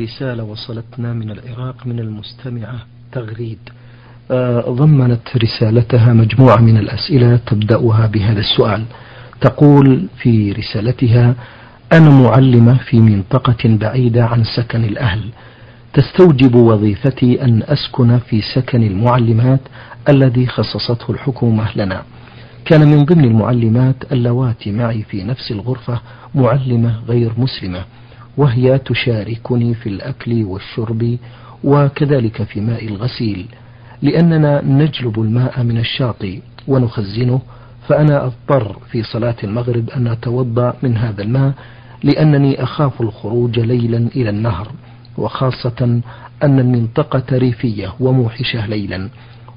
رسالة وصلتنا من العراق من المستمعة تغريد. آه، ضمنت رسالتها مجموعة من الأسئلة تبدأها بهذا السؤال. تقول في رسالتها أنا معلمة في منطقة بعيدة عن سكن الأهل. تستوجب وظيفتي أن أسكن في سكن المعلمات الذي خصصته الحكومة لنا. كان من ضمن المعلمات اللواتي معي في نفس الغرفة معلمة غير مسلمة. وهي تشاركني في الأكل والشرب وكذلك في ماء الغسيل لأننا نجلب الماء من الشاطئ ونخزنه فأنا أضطر في صلاة المغرب أن أتوضأ من هذا الماء لأنني أخاف الخروج ليلا إلى النهر وخاصة أن المنطقة ريفية وموحشة ليلا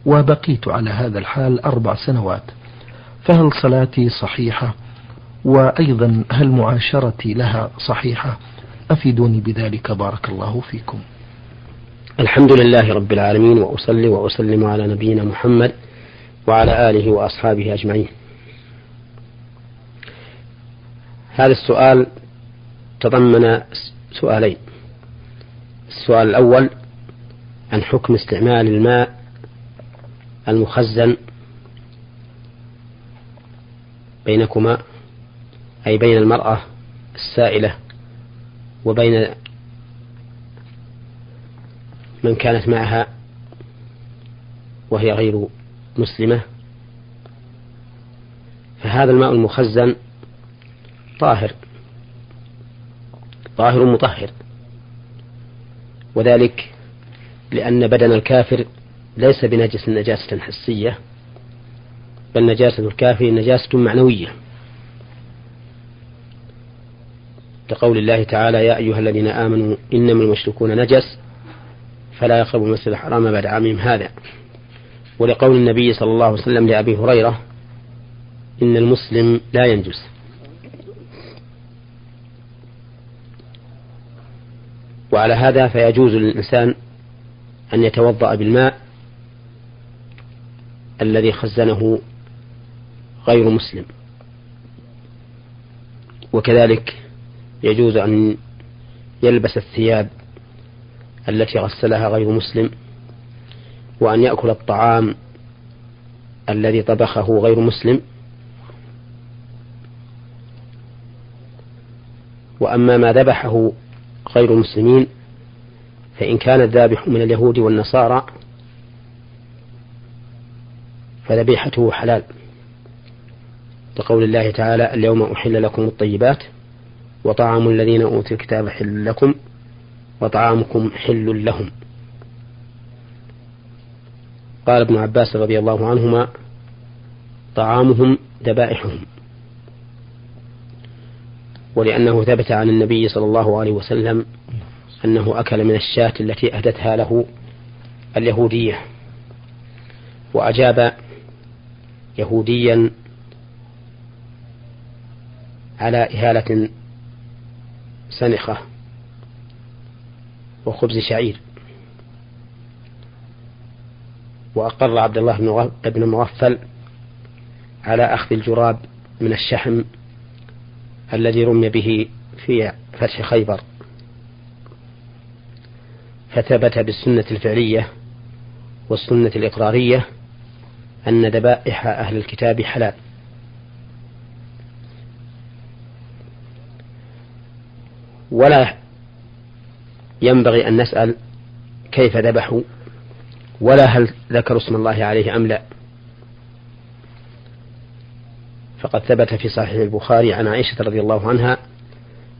وبقيت على هذا الحال أربع سنوات. فهل صلاتي صحيحة؟ وأيضا هل معاشرتي لها صحيحة؟ أفيدوني بذلك. بارك الله فيكم. الحمد لله رب العالمين وأصلي وأسلم على نبينا محمد وعلى آله وأصحابه أجمعين. هذا السؤال تضمن سؤالين. السؤال الأول عن حكم استعمال الماء المخزن بينكما أي بين المرأة السائلة وبين من كانت معها وهي غير مسلمة فهذا الماء المخزن طاهر طاهر مطهر. وذلك لأن بدن الكافر ليس بنجس نجاسة حسية بل نجاسة الكافر نجاسة معنوية. لقول الله تعالى يا أيها الذين آمنوا إنما المشركون نجس فلا يقربوا المسجد الحرام بعد عامهم هذا. ولقول النبي صلى الله عليه وسلم لأبي هريرة إن المسلم لا ينجس. وعلى هذا فيجوز للإنسان أن يتوضأ بالماء الذي خزنه غير مسلم. وكذلك يجوز أن يلبس الثياب التي غسلها غير مسلم وأن يأكل الطعام الذي طبخه غير مسلم. وأما ما ذبحه غير المسلمين فإن كان الذابح من اليهود والنصارى فذبيحته حلال. لقول الله تعالى اليوم أحل لكم الطيبات وطعام الذين أوتوا الكتاب حل لكم وطعامكم حل لهم. قال ابن عباس رضي الله عنهما طعامهم ذبائحهم ولأنه ثبت عن النبي صلى الله عليه وسلم أنه أكل من الشاة التي أهدتها له اليهودية وأجاب يهوديا على إهالة سنخة وخبز شعير. وأقر عبد الله بن مغفل على أخذ الجراب من الشحم الذي رمي به في فتح خيبر. فثبت بالسنة الفعلية والسنة الإقرارية أن ذبائح أهل الكتاب حلال. ولا ينبغي أن نسأل كيف ذبحوا ولا هل ذكروا اسم الله عليه أم لا. فقد ثبت في صحيح البخاري عن عائشة رضي الله عنها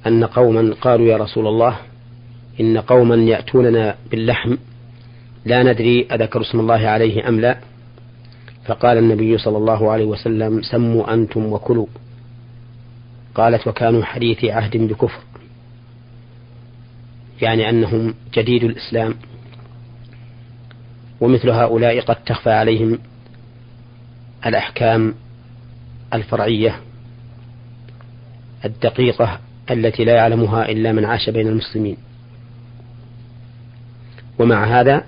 أن قوما قالوا يا رسول الله إن قوما يأتوننا باللحم لا ندري أذكر اسم الله عليه أم لا. فقال النبي صلى الله عليه وسلم سموا أنتم وكلوا. قالت وكانوا حديث عهد بكفر. يعني أنهم جديد الإسلام ومثل هؤلاء قد تخفى عليهم الأحكام الفرعية الدقيقة التي لا يعلمها إلا من عاش بين المسلمين. ومع هذا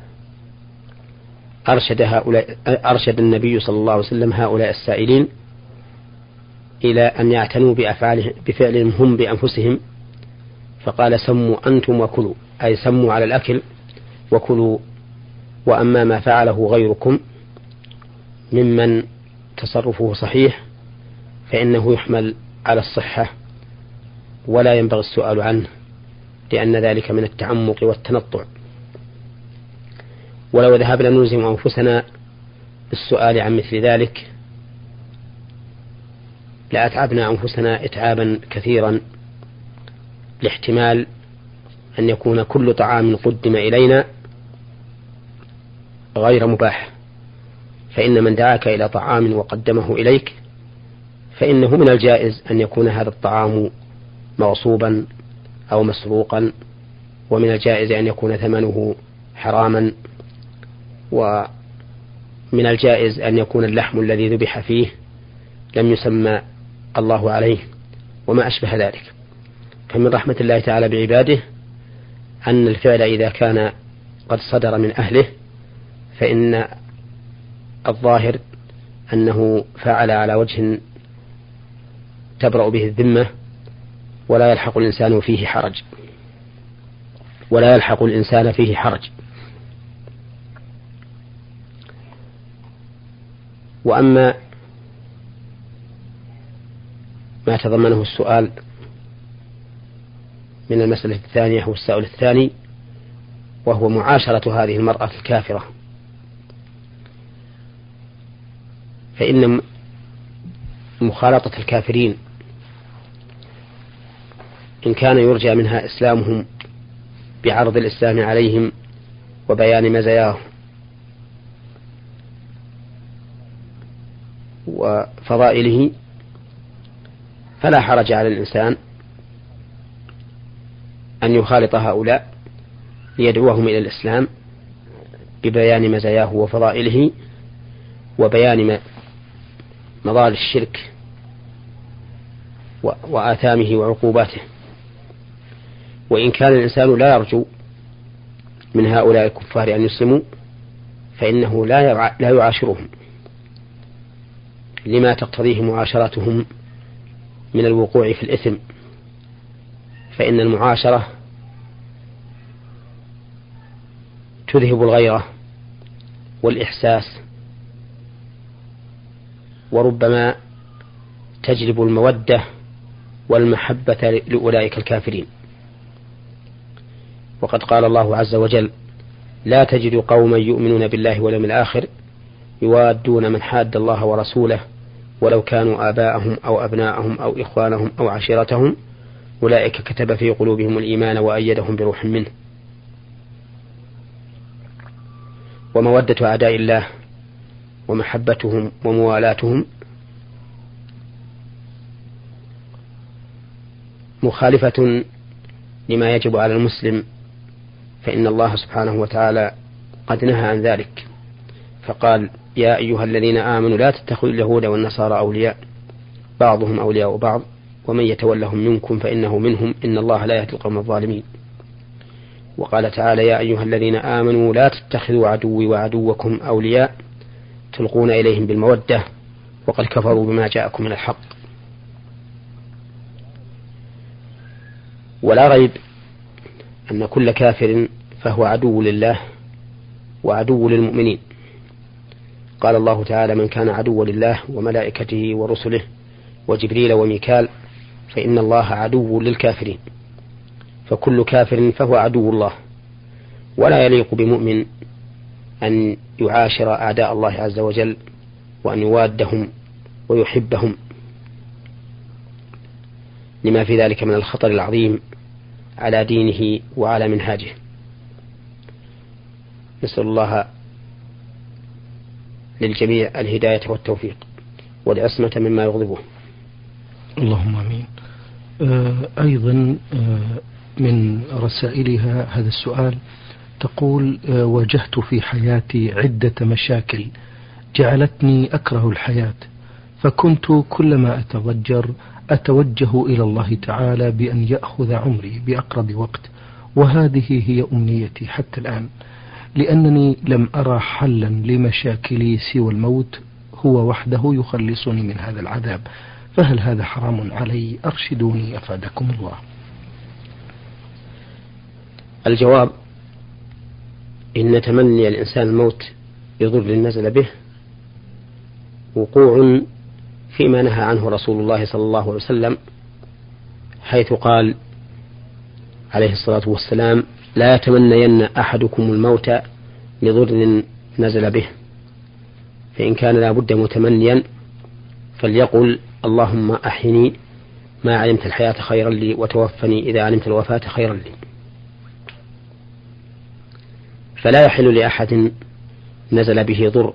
أرشد هؤلاء أرشد النبي صلى الله عليه وسلم هؤلاء السائلين إلى أن يعتنوا بأفعاله بفعلهم هم بأنفسهم فقال سموا أنتم وكلوا أي سموا على الأكل وكلوا وأما ما فعله غيركم ممن تصرفه صحيح فإنه يحمل على الصحة ولا ينبغي السؤال عنه لأن ذلك من التعمق والتنطع. ولو ذهبنا نلزم أنفسنا بالسؤال عن مثل ذلك لأتعبنا أنفسنا إتعابا كثيرا لاحتمال أن يكون كل طعام قدم إلينا غير مباح. فإن من دعاك إلى طعام وقدمه إليك فإنه من الجائز أن يكون هذا الطعام مغصوبا أو مسروقا ومن الجائز أن يكون ثمنه حراما ومن الجائز أن يكون اللحم الذي ذبح فيه لم يسمى الله عليه وما أشبه ذلك. فمن رحمة الله تعالى بعباده أن الفعل إذا كان قد صدر من أهله فإن الظاهر أنه فعل على وجه تبرأ به الذمة ولا يلحق الإنسان فيه حرج. ولا يلحق الإنسان فيه حرج. وأما ما تضمنه السؤال من المسألة الثانية والسؤال الثاني وهو معاشرة هذه المرأة الكافرة. فإن مخالطة الكافرين إن كان يرجى منها إسلامهم بعرض الإسلام عليهم وبيان مزاياه وفضائله فلا حرج على الإنسان أن يخالط هؤلاء ليدعوهم إلى الإسلام ببيان مزاياه وفضائله وبيان مضار الشرك وآثامه وعقوباته. وإن كان الإنسان لا يرجو من هؤلاء الكفار أن يسلموا فإنه لا لا يعاشرهم. لما تقتضيه معاشرتهم من الوقوع في الإثم فإن المعاشرة تذهب الغيرة والإحساس وربما تجلب المودة والمحبة لأولئك الكافرين. وقد قال الله عز وجل لا تجد قوما يؤمنون بالله واليوم الآخر يوادون من حاد الله ورسوله ولو كانوا آباءهم أو أبناءهم أو إخوانهم أو عشيرتهم أولئك كتب في قلوبهم الإيمان وأيدهم بروح منه. ومودة أعداء الله ومحبتهم وموالاتهم مخالفة لما يجب على المسلم فإن الله سبحانه وتعالى قد نهى عن ذلك. فقال يا أيها الذين آمنوا لا تتخذوا اليهود والنصارى أولياء بعضهم أولياء بعض ومن يتولهم منكم فإنه منهم إن الله لا يهدي القوم الظالمين. وقال تعالى يا أيها الذين آمنوا لا تتخذوا عدوي وعدوكم أولياء تلقون إليهم بالمودة وقد كفروا بما جاءكم من الحق. ولا ريب أن كل كافر فهو عدو لله وعدو للمؤمنين. قال الله تعالى من كان عدوا لله وملائكته ورسله وجبريل وميكال فإن الله عدو للكافرين. فكل كافر فهو عدو الله. ولا يليق بمؤمن أن يعاشر أعداء الله عز وجل وأن يوادهم ويحبهم. لما في ذلك من الخطر العظيم على دينه وعلى منهاجه. نسأل الله للجميع الهداية والتوفيق والعصمة مما يغضبه. اللهم آمين. آه أيضا آه من رسائلها هذا السؤال. تقول آه واجهت في حياتي عدة مشاكل جعلتني أكره الحياة فكنت كلما أتضجر أتوجه إلى الله تعالى بأن يأخذ عمري بأقرب وقت وهذه هي أمنيتي حتى الآن لأنني لم أرى حلا لمشاكلي سوى الموت هو وحده يخلصني من هذا العذاب. فهل هذا حرام علي؟ أرشدوني أفادكم الله. الجواب إن تمني الإنسان الموت يضر نزل به وقوع فيما نهى عنه رسول الله صلى الله عليه وسلم حيث قال عليه الصلاة والسلام لا يتمنين أحدكم الموت لضر نزل به فإن كان لا بد متمنيا فليقل اللهم أحيني ما علمت الحياة خيرا لي وتوفني إذا علمت الوفاة خيرا لي. فلا يحل لأحد نزل به ضر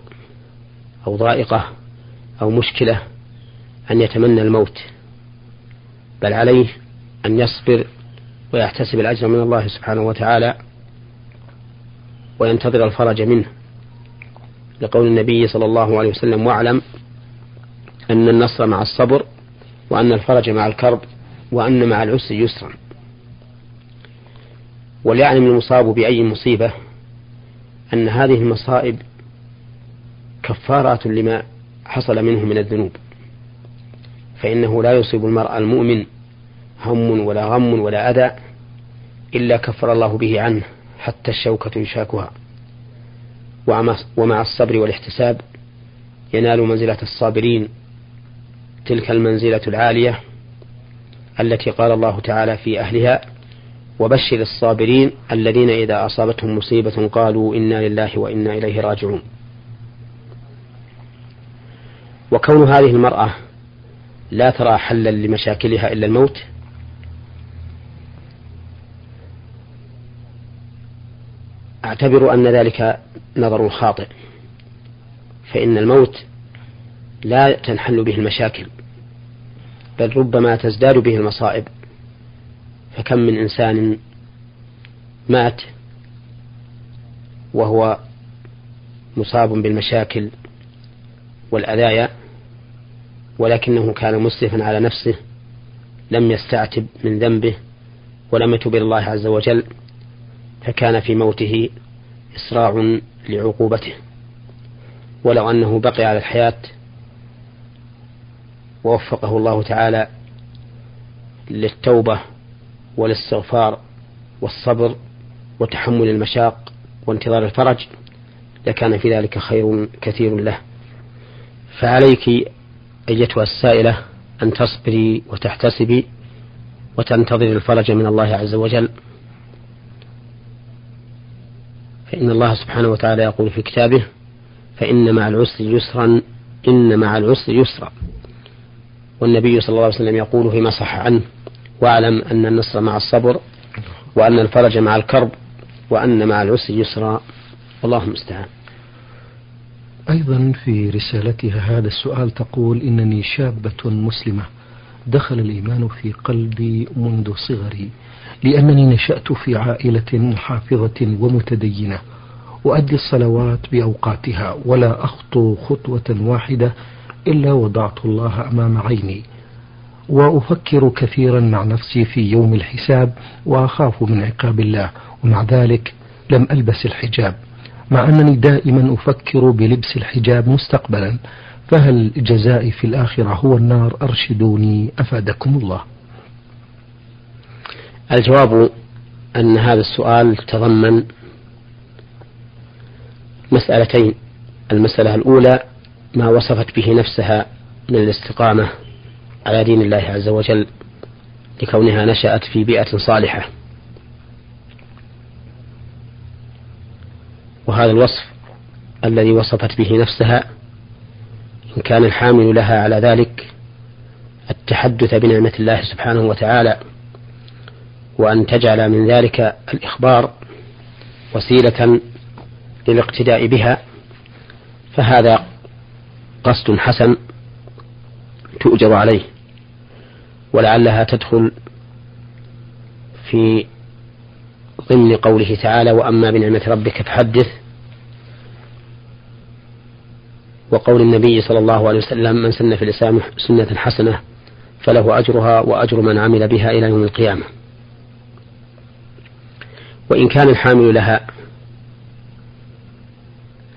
أو ضائقة أو مشكلة أن يتمنى الموت بل عليه أن يصبر ويحتسب الأجر من الله سبحانه وتعالى وينتظر الفرج منه. لقول النبي صلى الله عليه وسلم واعلم أن النصر مع الصبر وأن الفرج مع الكرب وأن مع العسر يسرا. وليعلم المصاب بأي مصيبة أن هذه المصائب كفارات لما حصل منه من الذنوب. فإنه لا يصيب المرء المؤمن هم ولا غم ولا أذى إلا كفر الله به عنه حتى الشوكة يشاكها. ومع الصبر والاحتساب ينال منزلة الصابرين تلك المنزلة العالية التي قال الله تعالى في أهلها وبشر الصابرين الذين إذا أصابتهم مصيبة قالوا إنا لله وإنا إليه راجعون. وكون هذه المرأة لا ترى حلا لمشاكلها إلا الموت أعتبر أن ذلك نظر خاطئ فإن الموت لا تنحل به المشاكل بل ربما تزداد به المصائب. فكم من إنسان مات وهو مصاب بالمشاكل والأذايا ولكنه كان مسرفا على نفسه لم يستعتب من ذنبه ولم يتب إلى الله عز وجل فكان في موته إسراع لعقوبته. ولو أنه بقي على الحياة ووفقه الله تعالى للتوبة والاستغفار والصبر وتحمل المشاق وانتظار الفرج لكان في ذلك خير كثير له. فعليك أيتها السائلة أن تصبري وتحتسبي وتنتظري الفرج من الله عز وجل. فإن الله سبحانه وتعالى يقول في كتابه فإن مع العسر يسرا إن مع العسر يسرا. والنبي صلى الله عليه وسلم يقول فيما صح عنه واعلم أن النصر مع الصبر وأن الفرج مع الكرب وأن مع العسر يسرا. والله المستعان. أيضا في رسالتها هذا السؤال تقول إنني شابة مسلمة دخل الإيمان في قلبي منذ صغري لأنني نشأت في عائلة حافظة ومتدينة أؤدي الصلوات بأوقاتها ولا أخطو خطوة واحدة إلا وضعت الله أمام عيني. وأفكر كثيرا مع نفسي في يوم الحساب وأخاف من عقاب الله. ومع ذلك لم ألبس الحجاب. مع أنني دائما أفكر بلبس الحجاب مستقبلا. فهل جزائي في الآخرة هو النار؟ أرشدوني أفادكم الله. الجواب أن هذا السؤال تضمن مسألتين. المسألة الأولى ما وصفت به نفسها من الاستقامة على دين الله عز وجل لكونها نشأت في بيئة صالحة. وهذا الوصف الذي وصفت به نفسها إن كان الحامل لها على ذلك التحدث بنعمة الله سبحانه وتعالى وأن تجعل من ذلك الإخبار وسيلة للاقتداء بها فهذا قصد حسن تؤجر عليه ولعلها تدخل في ضمن قوله تعالى وأما بنعمة ربك فحدث وقول النبي صلى الله عليه وسلم من سن في الإسلام سنة حسنة فله أجرها وأجر من عمل بها إلى يوم القيامة. وإن كان الحامل لها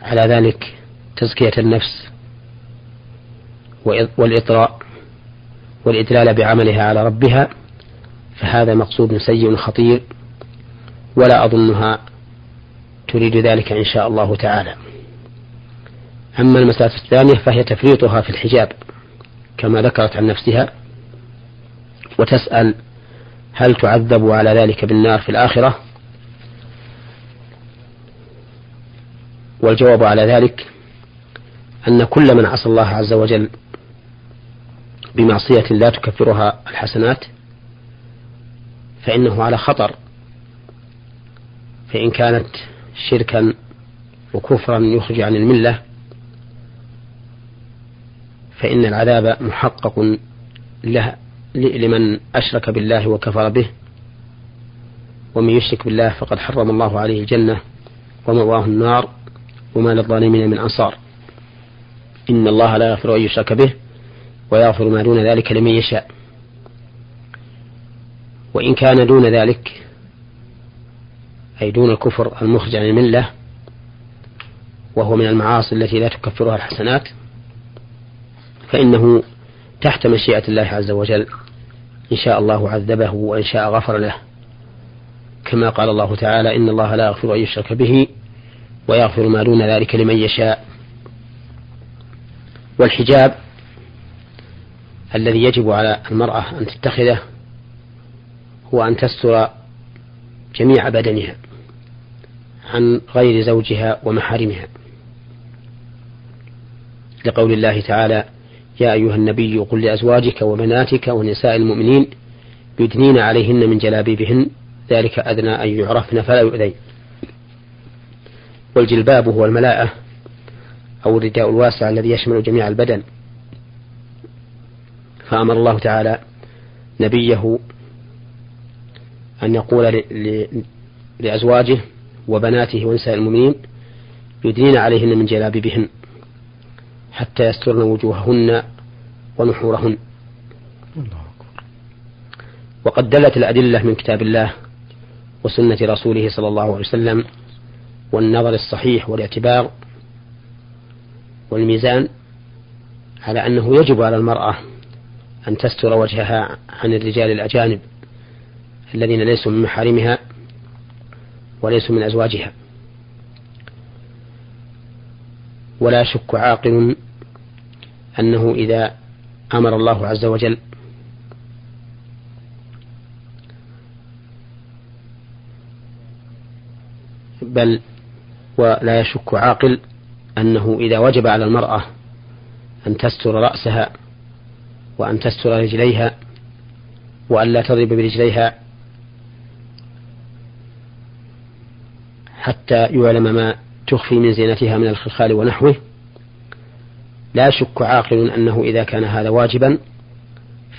على ذلك تزكية النفس والإطراء والإدلال بعملها على ربها فهذا مقصود سيء خطير ولا أظنها تريد ذلك إن شاء الله تعالى. أما المسألة الثانية فهي تفريطها في الحجاب كما ذكرت عن نفسها وتسأل هل تعذب على ذلك بالنار في الآخرة؟ والجواب على ذلك أن كل من عصى الله عز وجل بمعصية لا تكفرها الحسنات فإنه على خطر. فإن كانت شركا وكفرا يخرج عن الملة فإن العذاب محقق له لمن أشرك بالله وكفر به. ومن يشرك بالله فقد حرم الله عليه الجنة ومأواه النار وما للظالمين من أنصار. إن الله لا يغفر أن يشرك به. ويغفر ما دون ذلك لمن يشاء. وإن كان دون ذلك أي دون الكفر المخرج عن الملة وهو من المعاصي التي لا تكفرها الحسنات فإنه تحت مشيئة الله عز وجل إن شاء الله عذبه وإن شاء غفر له. كما قال الله تعالى إن الله لا يغفر أن يشرك به ويغفر ما دون ذلك لمن يشاء. والحجاب الذي يجب على المرأة أن تتخذه هو أن تستر جميع بدنها عن غير زوجها ومحارمها. لقول الله تعالى يا أيها النبي قل لأزواجك وبناتك ونساء المؤمنين يدنين عليهن من جلابيبهن ذلك أدنى أن يعرفن فلا يؤذين. والجلباب هو الملاءة أو الرداء الواسع الذي يشمل جميع البدن. فأمر الله تعالى نبيه أن يقول لأزواجه وبناته ونساء المؤمنين يدنين عليهن من جلابيبهن حتى يسترن وجوههن ونحورهن. وقد دلت الأدلة من كتاب الله وسنة رسوله صلى الله عليه وسلم والنظر الصحيح والاعتبار والميزان على أنه يجب على المرأة أن تستر وجهها عن الرجال الأجانب الذين ليسوا من محارمها وليسوا من أزواجها. ولا يشك عاقل أنه إذا أمر الله عز وجل بل ولا يشك عاقل أنه إذا وجب على المرأة أن تستر رأسها وأن تستر رجليها وأن لا تضرب برجليها حتى يعلم ما تخفي من زينتها من الخلخال ونحوه. لا يشك عاقل أنه إذا كان هذا واجبا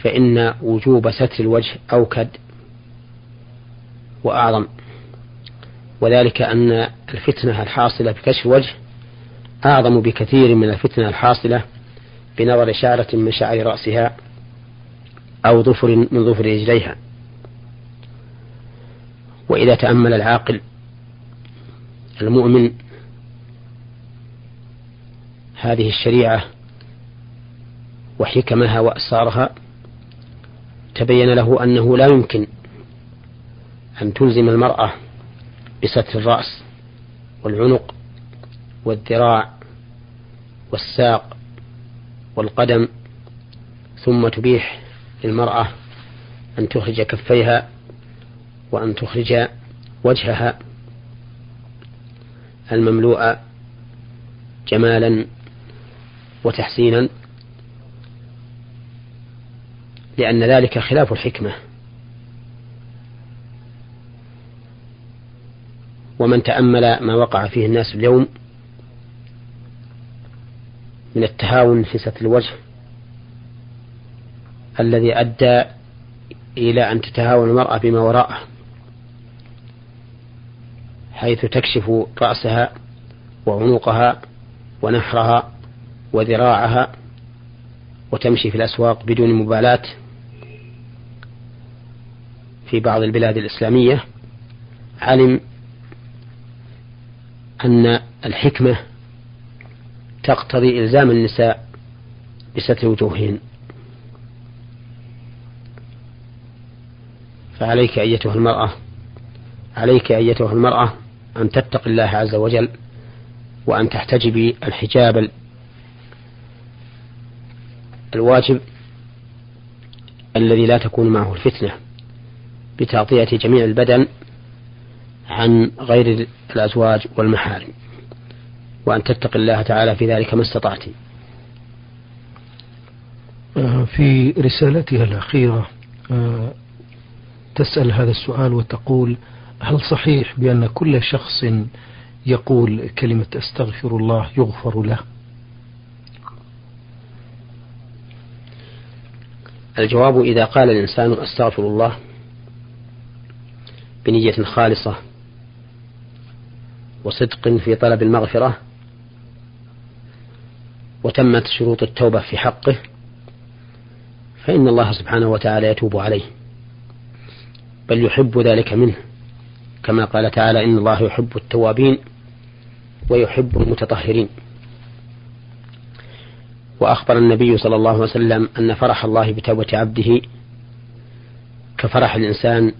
فإن وجوب ستر الوجه أوكد وأعظم. وذلك أن الفتنة الحاصلة بكشف الوجه أعظم بكثير من الفتنة الحاصلة بنظر شعرة من شعر رأسها أو ظفر من ظفر رجليها. وإذا تأمل العاقل المؤمن هذه الشريعة وحكمها وأسرارها تبين له أنه لا يمكن أن تلزم المرأة بستر الرأس والعنق والذراع والساق والقدم ثم تبيح للمرأة أن تخرج كفيها وأن تخرج وجهها المملوء جمالا وتحسينا لأن ذلك خلاف الحكمة. ومن تأمل ما وقع فيه الناس اليوم من التهاون في ستر الوجه الذي أدى إلى أن تتهاون المرأة بما وراءه حيث تكشف رأسها وعنقها ونحرها وذراعها وتمشي في الأسواق بدون مبالاة في بعض البلاد الإسلامية علم أن الحكمة تقتضي إلزام النساء بستر وجوههن. فعليك أيتها المرأة عليك أيتها المرأة أن تتقي الله عز وجل وأن تحتجبي الحجاب الواجب الذي لا تكون معه الفتنة بتغطية جميع البدن عن غير الأزواج والمحارم. وأن تتقي الله تعالى في ذلك ما استطعت. آه، في رسالتها الأخيرة آه، تسأل هذا السؤال وتقول هل صحيح بأن كل شخص يقول كلمة أستغفر الله يغفر له؟ الجواب إذا قال الإنسان أستغفر الله بنية خالصة وصدق في طلب المغفرة وتمت شروط التوبة في حقه فإن الله سبحانه وتعالى يتوب عليه بل يحب ذلك منه كما قال تعالى إن الله يحب التوابين ويحب المتطهرين. وأخبر النبي صلى الله عليه وسلم أن فرح الله بتوبة عبده كفرح الإنسان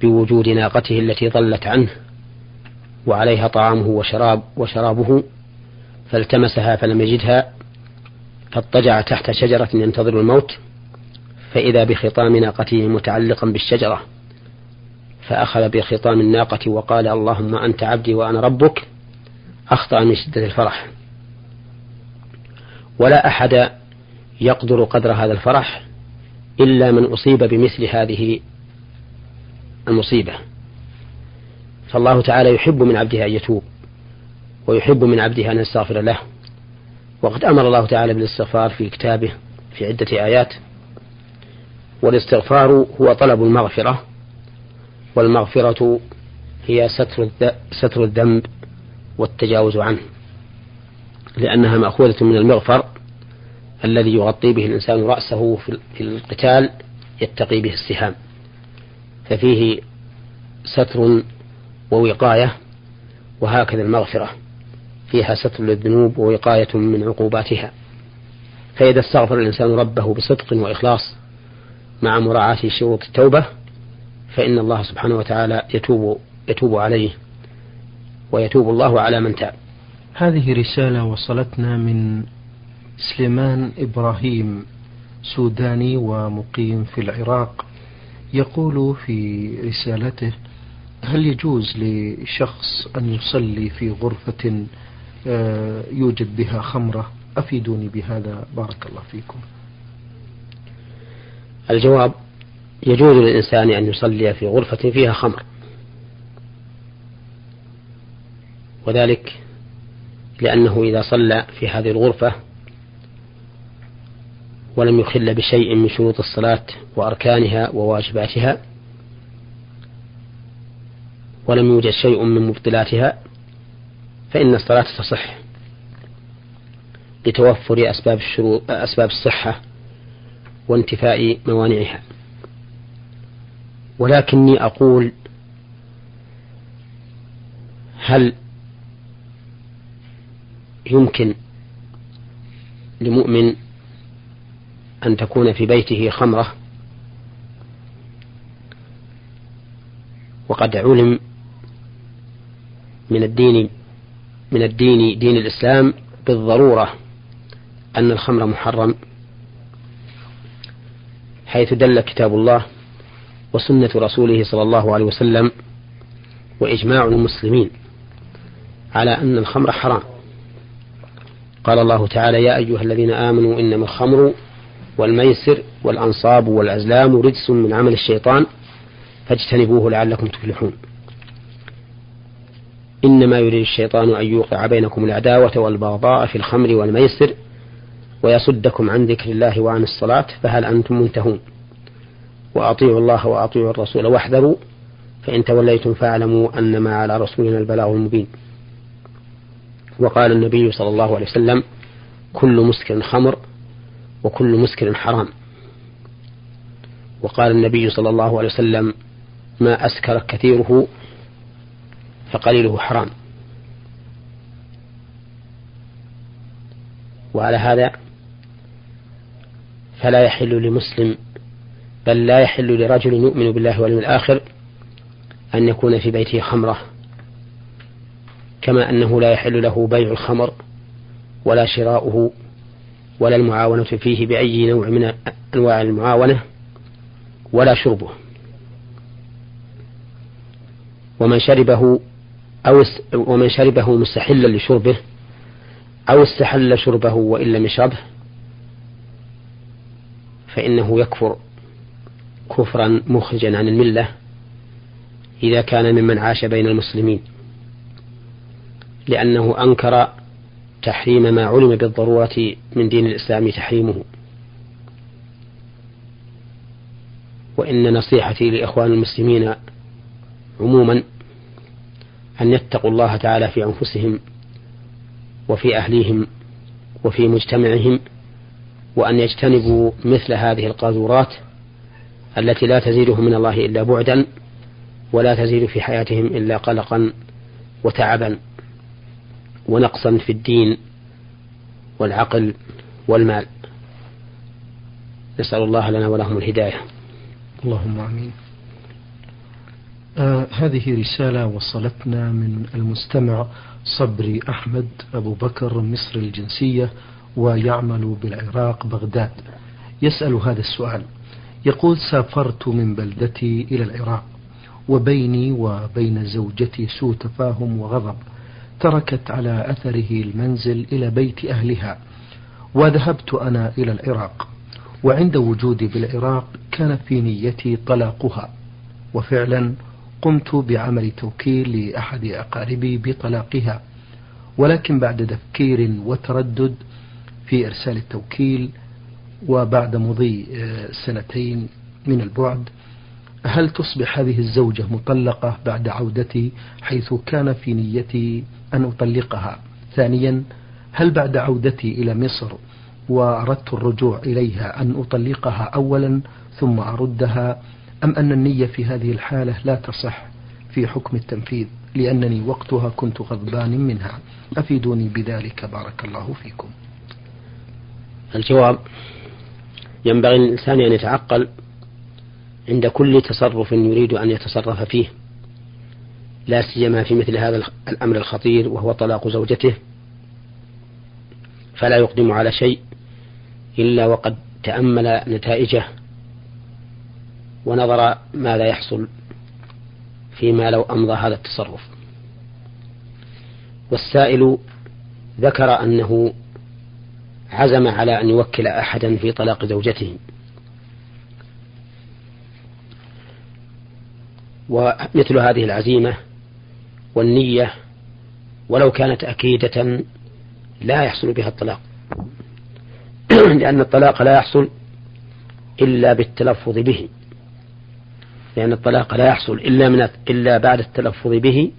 بوجود ناقته التي ضلت عنه وعليها طعامه وشراب وشرابه فالتمسها فلم يجدها فاضطجع تحت شجرة ينتظر الموت فإذا بخطام ناقته متعلقا بالشجرة فأخذ بخطام الناقة وقال اللهم أنت عبدي وأنا ربك أخطأ من شدة الفرح. ولا أحد يقدر قدر هذا الفرح إلا من أصيب بمثل هذه المصيبة. فالله تعالى يحب من عبده أن يتوب. ويحب من عبده أن يستغفر له. وقد أمر الله تعالى بالاستغفار في كتابه في عدة آيات. والاستغفار هو طلب المغفرة والمغفرة هي ستر ستر الذنب والتجاوز عنه. لأنها مأخوذة من المغفر الذي يغطي به الإنسان رأسه في القتال يتقي به السهام. ففيه ستر ووقاية وهكذا المغفرة. فيها ستر للذنوب ووقاية من عقوباتها فإذا استغفر الإنسان ربه بصدق وإخلاص مع مراعاة شروط التوبة فإن الله سبحانه وتعالى يتوب يتوب عليه ويتوب الله على من تاب. هذه رسالة وصلتنا من سليمان إبراهيم سوداني ومقيم في العراق يقول في رسالته هل يجوز لشخص أن يصلي في غرفة يوجد بها خمرة. أفيدوني بهذا. بارك الله فيكم. الجواب يجوز للإنسان أن يصلي في غرفة فيها خمر. وذلك لأنه إذا صلى في هذه الغرفة ولم يخل بشيء من شروط الصلاة وأركانها وواجباتها ولم يوجد شيء من مبطلاتها فإن الصلاة تصح لتوفر أسباب الشروط أسباب الصحة وانتفاء موانعها. ولكني أقول هل يمكن لمؤمن أن تكون في بيته خمرة؟ وقد علم من الدين من الدين دين الإسلام بالضرورة أن الخمر محرم حيث دل كتاب الله وسنة رسوله صلى الله عليه وسلم وإجماع المسلمين على أن الخمر حرام. قال الله تعالى يا أيها الذين آمنوا إنما الخمر والميسر والأنصاب والأزلام رجس من عمل الشيطان فاجتنبوه لعلكم تفلحون. إنما يريد الشيطان أن يوقع بينكم العداوة والبغضاء في الخمر والميسر ويصدكم عن ذكر الله وعن الصلاة فهل أنتم منتهون؟ وأطيعوا الله وأطيعوا الرسول واحذروا فإن توليتم فاعلموا أنما على رسولنا البلاغ المبين. وقال النبي صلى الله عليه وسلم كل مسكر خمر وكل مسكر حرام. وقال النبي صلى الله عليه وسلم ما أسكر كثيره فقليله حرام. وعلى هذا فلا يحل لمسلم بل لا يحل لرجل يؤمن بالله واليوم الآخر أن يكون في بيته خمرة كما أنه لا يحل له بيع الخمر ولا شراؤه ولا المعاونة فيه بأي نوع من أنواع المعاونة ولا شربه. ومن شربه أو ومن شربه مستحلا لشربه أو استحل شربه وإن لم يشربه فإنه يكفر كفرا مخرجا عن الملة إذا كان ممن عاش بين المسلمين لأنه أنكر تحريم ما علم بالضرورة من دين الإسلام تحريمه. وإن نصيحتي لإخوان المسلمين عموما أن يتقوا الله تعالى في أنفسهم وفي أهليهم وفي مجتمعهم وأن يجتنبوا مثل هذه القاذورات التي لا تزيدهم من الله إلا بعدا ولا تزيد في حياتهم إلا قلقا وتعبا ونقصا في الدين والعقل والمال. نسأل الله لنا ولهم الهداية. اللهم آمين. آه هذه رسالة وصلتنا من المستمع صبري أحمد أبو بكر مصر الجنسية ويعمل بالعراق بغداد. يسأل هذا السؤال. يقول سافرت من بلدتي إلى العراق وبيني وبين زوجتي سوء تفاهم وغضب. تركت على أثره المنزل إلى بيت أهلها وذهبت أنا إلى العراق. وعند وجودي بالعراق كان في نيتي طلاقها. وفعلا قمت بعمل توكيل لأحد أقاربي بطلاقها ولكن بعد تفكير وتردد في إرسال التوكيل وبعد مضي آه، سنتين من البعد هل تصبح هذه الزوجة مطلقة بعد عودتي حيث كان في نيتي أن أطلقها؟ ثانيا هل بعد عودتي إلى مصر وأردت الرجوع إليها أن أطلقها أولا ثم أردها أم أن النية في هذه الحالة لا تصح في حكم التنفيذ؟ لأنني وقتها كنت غضبان منها. أفيدوني بذلك. بارك الله فيكم. الجواب ينبغي للإنسان أن يتعقل عند كل تصرف يريد أن يتصرف فيه. لا سيما في مثل هذا الأمر الخطير وهو طلاق زوجته. فلا يقدم على شيء إلا وقد تأمل نتائجه. ونظر ماذا يحصل فيما لو أمضى هذا التصرف. والسائل ذكر أنه عزم على أن يوكل أحدا في طلاق زوجته. ومثل هذه العزيمة والنية ولو كانت أكيدة لا يحصل بها الطلاق. لأن الطلاق لا يحصل إلا بالتلفظ به. لأن الطلاق لا يحصل إلا من إلا بعد التلفظ به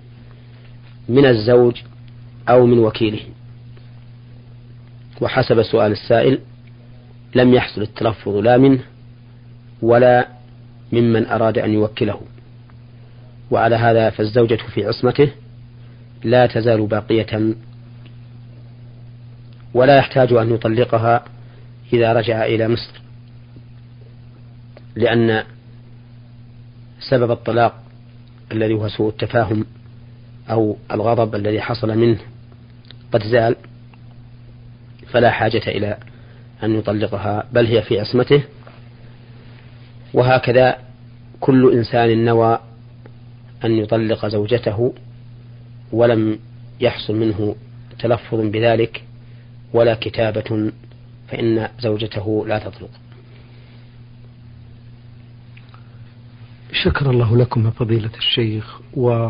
من الزوج أو من وكيله. وحسب سؤال السائل لم يحصل التلفظ لا منه ولا ممن أراد أن يوكله. وعلى هذا فالزوجة في عصمته لا تزال باقية ولا يحتاج أن يطلقها إذا رجع إلى مصر لأن سبب الطلاق الذي هو سوء التفاهم أو الغضب الذي حصل منه قد زال فلا حاجة إلى أن يطلقها بل هي في عصمته. وهكذا كل إنسان نوى أن يطلق زوجته ولم يحصل منه تلفظ بذلك ولا كتابة فإن زوجته لا تطلق. شكر الله لكم فضيلة الشيخ و